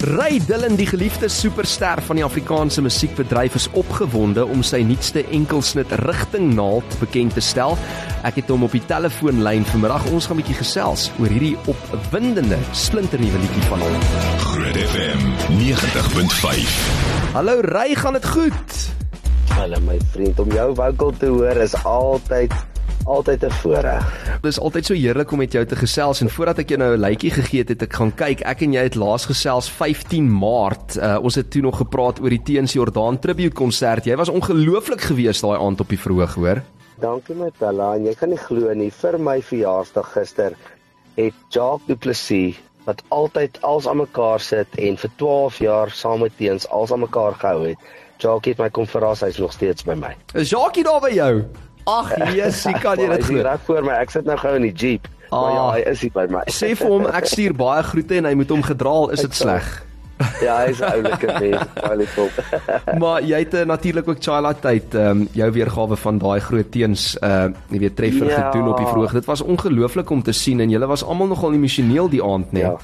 Ray Dillon, die geliefde superster van die Afrikaanse musiekbedryf, is opgewonde om sy nuutste enkelsnit Rigting Naald bekend te stel. Ek het hom op die telefoonlyn vanmiddag. Ons gaan 'n bietjie gesels oor hierdie opwindende splinternuwe liedjie van hom. Groot FM 90.5. Hallo Ray, gaan dit goed? Hallo my vriend, om jou vocal te hoor is altyd altyd 'n voorreg. Dit is altyd so heerlik om met jou te gesels en voordat ek jou nou 'n lytjie gegee het, het ek gaan kyk. Ek en jy het laas gesels 15 Maart. Uh, ons het toe nog gepraat oor die Teens Jordaan tribute konsert. Jy was ongelooflik geweest daai aand op die verhoog, hoor. Dankie my Bella en jy kan nie glo nie, vir my verjaarsdag gister het Jacques Du Plessis wat altyd als aan mekaar sit en vir 12 jaar saam met Teens als aan mekaar gehou het. Jacques het my kom verras, hy's nog steeds by my. Is Jackie daar by jou? Ag, Jessie, kan jy dit glo? Reg voor my, ek sit nou gou in die Jeep. Ah, maar ja, hy is hier by my. Sê vir hom ek stuur baie groete en hy moet hom gedraal, is dit sleg? ja, hy's 'n oulike mens, baie lief. Maar jy het uh, natuurlik ook Chila tyd, ehm um, jou weergawe van daai groot teens uh jy weet treffer Ja. gedoen op die verhoog. Dit was ongelooflik om te sien en julle was almal nogal emosioneel die aand, nee. Ja.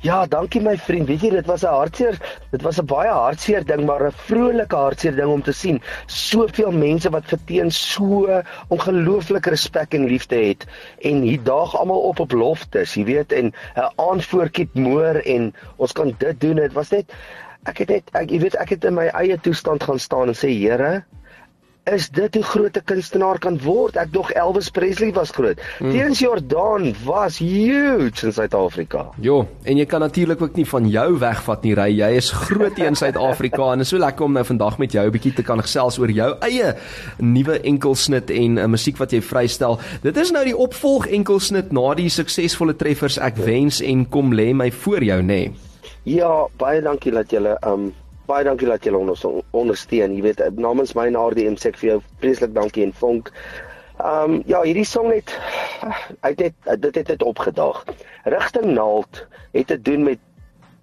Ja, dankie my vriend. Weet jy, dit was 'n hartseer, dit was 'n baie hartseer ding, maar 'n vrolike hartseer ding om te sien. Soveel mense wat vir teen so ongelooflike respek en liefde het en hier daag almal op op loftes, jy weet, en 'n aanvoorkiet moer en ons kan dit doen. Dit was net ek het net ek jy weet, ek het in my eie toestand gaan staan en sê, Here, is dit hoe groot 'n kunstenaar kan word. Ek dog Elvis Presley was groot. Mm. Teens Jordaan was huge in Suid-Afrika. Jo, en jy kan natuurlik ook nie van jou wegvat nie, Ry. Jy is groot in Suid-Afrika en is so lekker om nou vandag met jou 'n bietjie te kan gesels oor jou eie nuwe enkelsnit en 'n uh, musiek wat jy vrystel. Dit is nou die opvolg enkelsnit na die suksesvolle treffers Ek wens en Kom lê my voor jou, nê. Nee. Ja, baie dankie dat julle um baie dankie dat julle ons ondersteun. Jy weet, namens my en RDM sê ek vir jou vreeslik dankie en vonk. Um ja, hierdie song het het net dit het net opgedaag. Rigting Naald het te doen met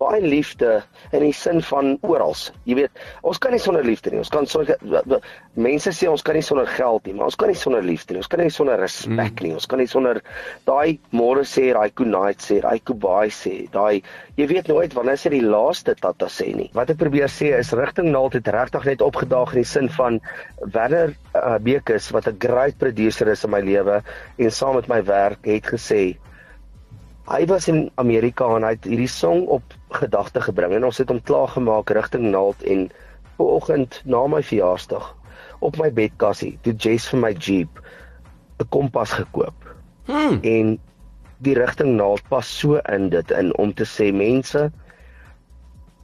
baie liefde in die sin van oral. Jy weet, ons kan nie sonder liefde nie. Ons kan sonder mense sê ons kan nie sonder geld nie, maar ons kan nie sonder liefde nie. Ons kan nie sonder respek nie. Ons kan nie sonder daai môre sê, daai good night sê, daai goodbye sê, daai jy weet nooit wanneer sy die laaste tata sê nie. Wat ek probeer sê is rigting naald het regtig net opgedaag in die sin van Werner uh, Bekes wat 'n great producer is in my lewe en saam met my werk het gesê Hy was in Amerika en hy het hierdie song op gedagte gebring en ons het hom klaar gemaak rigting naald en vanoggend na my verjaarsdag op my bedkassie toe Jess vir my Jeep 'n kompas gekoop. Hmm. En die rigting naald pas so in dit in om te sê mense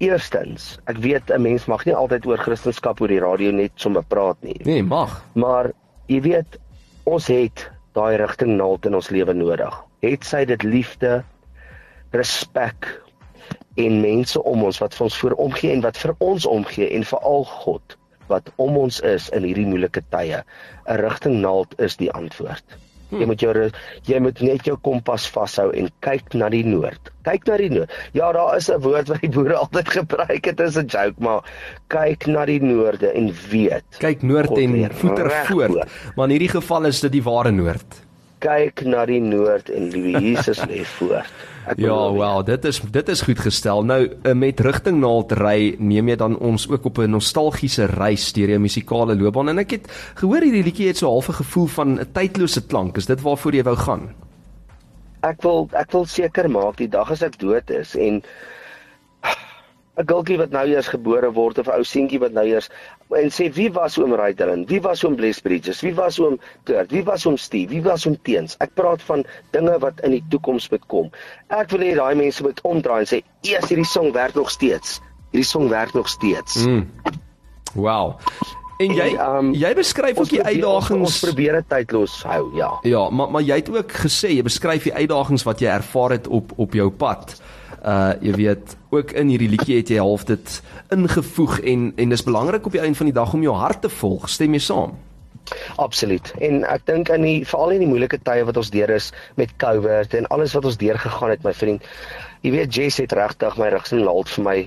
Eerstens, ek weet 'n mens mag nie altyd oor Christendom oor die radio net sommer praat nie. Nee, mag. Maar jy weet, ons het daai rigting naald in ons lewe nodig. Het sy dit liefde, respek en mense om ons wat vir ons voor omgee en wat vir ons omgee en veral God wat om ons is in hierdie moeilike tye. 'n Rigting naald is die antwoord. Jy moet jou jy moet net jou kompas vashou en kyk na die noord. Kyk na die noord. Ja, daar is 'n woord wat die boere altyd gebruik het, dit is 'n joke, maar kyk na die noorde en weet. Kyk noord God en voeter voort. voor. Maar in hierdie geval is dit die ware noord. Kyk na die noord en liewe Jesus lê voor. Ek Ja, wel, dit is dit is goed gestel. Nou eh, met rigting naald ry, neem jy dan ons ook op 'n nostalgiese reis deur jou musikale loopbaan en ek het gehoor hierdie liedjie het so half 'n gevoel van 'n tydlose klank. Is dit waarvoor jy wou gaan? Ek wil ek wil seker maak die dag as ek dood is en 'n gultjie wat nou eers gebore word of 'n ou seentjie wat nou eers en sê wie was oom Ryderin? Wie was oom Bless Bridges? Wie was oom Kurt? Wie was oom Steve? Wie was oom Teens? Ek praat van dinge wat in die toekoms moet kom. Ek wil hê daai mense moet omdraai en sê, "Eers hierdie song werk nog steeds. Hierdie song werk nog steeds." Mm. Wow. En jy En, um, jy beskryf ook die probeer- ons- uitdagings Ons probeer dit tydloos hou, ja. Ja, maar maar jy het ook gesê jy beskryf die uitdagings wat jy ervaar het op op jou pad. Uh jy weet, ook in hierdie liedjie het jy half dit ingevoeg en en dis belangrik op die einde van die dag om jou hart te volg. Stem jy saam? Absoluut. En ek dink in die veral in die moeilike tye wat ons deur is met COVID en alles wat ons deur gegaan het, my vriend. Jy weet Jess het regtig my rigting laat vir my.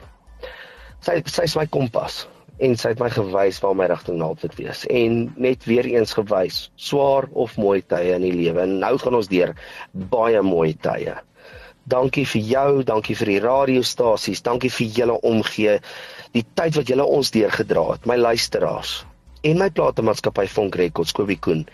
Sy sy's my kompas en sy het my gewys waar my rigting naald moet wees en net weer eens gewys swaar of mooi tye in die lewe en nou gaan ons deur baie mooi tye Dankie vir jou, dankie vir die radiostasies, dankie vir julle omgee, die tyd wat julle ons deurgedra het, my luisteraars en my platemaatskappy Fonk Records Kobie Koen.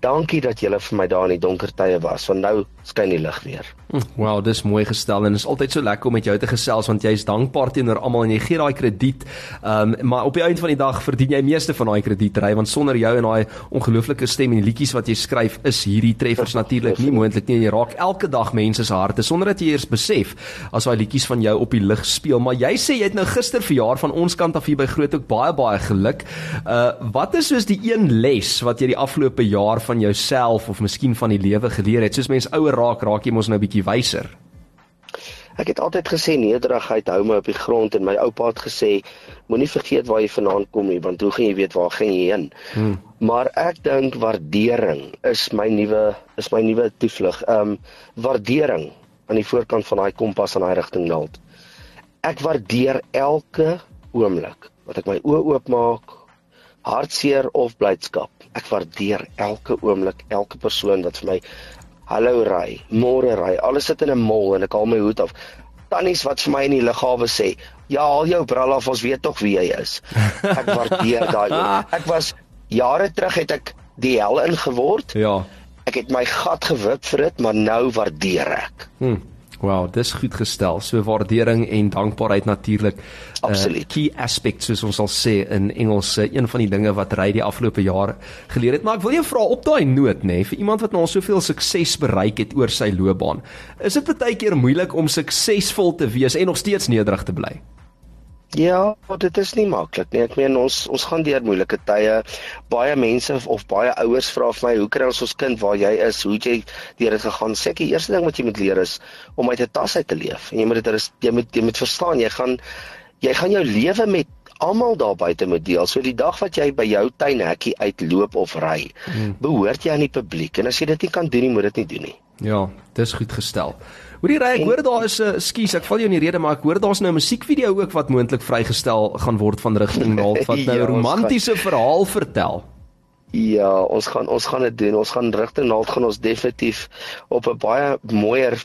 Dankie dat julle vir my daar in die donker tye was, want nou skyn die lig weer. Wow, dis mooi gestel en is altyd so lekker om met jou te gesels want jy is dankbaar teenoor almal en jy gee daai krediet. Ehm um, maar op die einde van die dag verdien jy meeste van daai krediet ry want sonder jou en daai ongelooflike stem en die liedjies wat jy skryf is hierdie treffers natuurlik nie moontlik nie. Jy raak elke dag mense se harte sonder dat jy eers besef as daai liedjies van jou op die lig speel. Maar jy sê jy het nou gister verjaar van ons kant af hier by Groot ook baie baie geluk. Uh wat is soos die een les wat jy die afgelope jaar van jouself of miskien van die lewe geleer het? Soos mense ouer raak raak jy mos nou 'n bietjie wyser. Ek het altyd gesê nederigheid hou my op die grond en my oupa het gesê moenie vergeet waar jy vanaand kom nie want hoe gaan jy weet waar gaan jy heen. Hmm. Maar ek dink waardering is my nuwe is my nuwe toevlug. Ehm um, waardering aan die voorkant van daai kompas in daai rigting naald. Ek waardeer elke oomblik wat ek my oë oopmaak, hartseer of blydskap. Ek waardeer elke oomblik, elke persoon wat vir my Hallo Ry, môre Ry. Alles sit in 'n mol en ek haal my hoed af. Tannies wat vir my in die lughawe sê, "Ja, haal jou bril af, ons weet tog wie jy is." Ek waardeer daai. Ek was jare terug het ek die hel ingeword. Ja. Ek het my gat gewip vir dit, maar nou waardeer ek. Hm. Wow, dis goed gestel. So waardering en dankbaarheid natuurlik. Eh, Absoluut. Uh, key aspects soos ons sal sê in Engels, uh, een van die dinge wat ry die afgelope jare geleer het. Maar ek wil jou vra op daai noot nê, nee, vir iemand wat nou al soveel sukses bereik het oor sy loopbaan. Is dit baie keer moeilik om suksesvol te wees en nog steeds nederig te bly? Ja, dit is nie maklik nie. Ek meen ons ons gaan deur moeilike tye. Baie mense of baie ouers vra vir my, "Hoe kry ons ons kind waar jy is? Hoe het jy deur dit gegaan?" Sê ek die eerste ding wat jy moet leer is om uit 'n tas uit te leef. En jy moet dit jy moet jy moet verstaan, jy gaan jy gaan jou lewe met almal daar buite moet deel. So die dag wat jy by jou tuinhekkie uitloop of ry, hmm. behoort jy aan die publiek. En as jy dit nie kan doen nie, moet dit nie doen nie. Ja, dis goed gestel. Hoorie Ray, ek hoor daar is 'n uh, skuis, ek val jou in die rede, maar ek hoor daar's nou 'n musiekvideo ook wat moontlik vrygestel gaan word van rigting naald wat nou 'n ja, romantiese verhaal vertel. Ja, ons gaan ons gaan dit doen. Ons gaan rigting naald gaan ons definitief op 'n baie mooier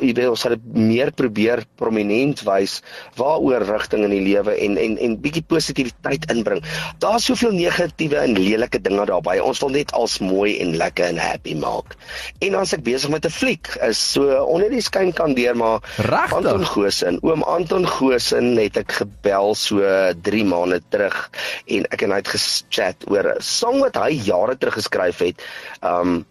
jy weet ons sal dit meer probeer prominent wys waaroor rigting in die lewe en en en bietjie positiwiteit inbring. Daar's soveel negatiewe en lelike dinge daarbey. Ons wil net als mooi en lekker en happy maak. En as ek besig met 'n fliek is so onder die skyn kan deur maar Rechtig? Anton Gosen, oom Anton Gosen het ek gebel so 3 maande terug en ek en hy het gechat oor 'n song wat hy jare terug geskryf het. Um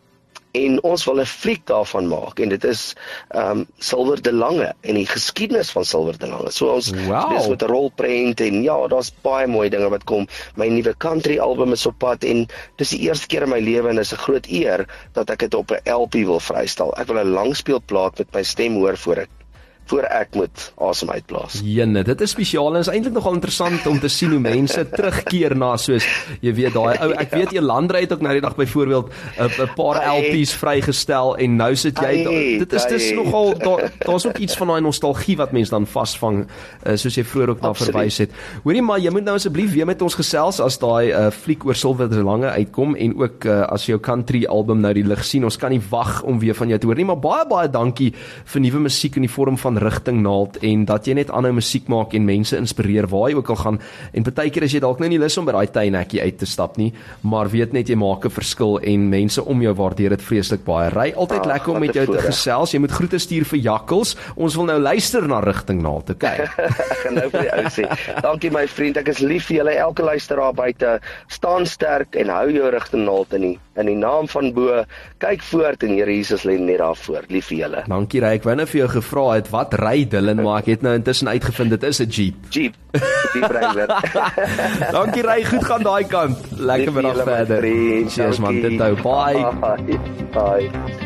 en ons wil 'n fliek daarvan maak en dit is um Silver de Lange en die geskiedenis van Silver de Lange. So ons wow. is met 'n rolprent en ja, daar's baie mooi dinge wat kom. My nuwe country album is op pad en dis die eerste keer in my lewe en is 'n groot eer dat ek dit op 'n LP wil vrystel. Ek wil 'n langspeelplaat met my stem hoor voor ek voor ek moet asem uitblaas. Jene, dit is spesiaal en is eintlik nogal interessant om te sien hoe mense terugkeer na soos jy weet daai ou ek weet Elandre het ook nou die dag byvoorbeeld 'n paar LPs vrygestel en nou sit jy dit is dis nogal daar's ook iets van daai nostalgie wat mense dan vasvang uh, soos jy vroeër ook na verwys het. Hoorie maar jy moet nou asseblief weer met ons gesels as daai uh, fliek oor Silver Lange uitkom en ook uh, as jou country album nou die lig sien. Ons kan nie wag om weer van jou te hoor nie, maar baie baie dankie vir nuwe musiek in die vorm van rigting naald en dat jy net aanhou musiek maak en mense inspireer waar jy ook al gaan. En baie keer as jy dalk nou nie lus om by daai tuinhekkie uit te stap nie maar weet net jy maak 'n verskil en mense om jou waardeer dit vreeslik baie. Ry altyd ah, lekker om met jou te gesels. Jy moet groete stuur vir jakkels. Ons wil nou luister na rigting naald okay ek gaan nou vir die ou sê dankie my vriend. Ek is lief vir julle. Elke luisteraar buite staan sterk en hou jou rigting naald in die in die naam van bo. Kyk voort en Here Jesus lê net daar voor lief vir julle. Dankie ry ek wou net vir jou gevra het wat wat ry Dylan maar ek het nou intussen uitgevind dit is 'n Jeep. Jeep. Jeep Wrangler. Dankie ry goed gaan daai kant. Lekker middag verder. Cheers man, dit hou. Bye. Bye. Bye.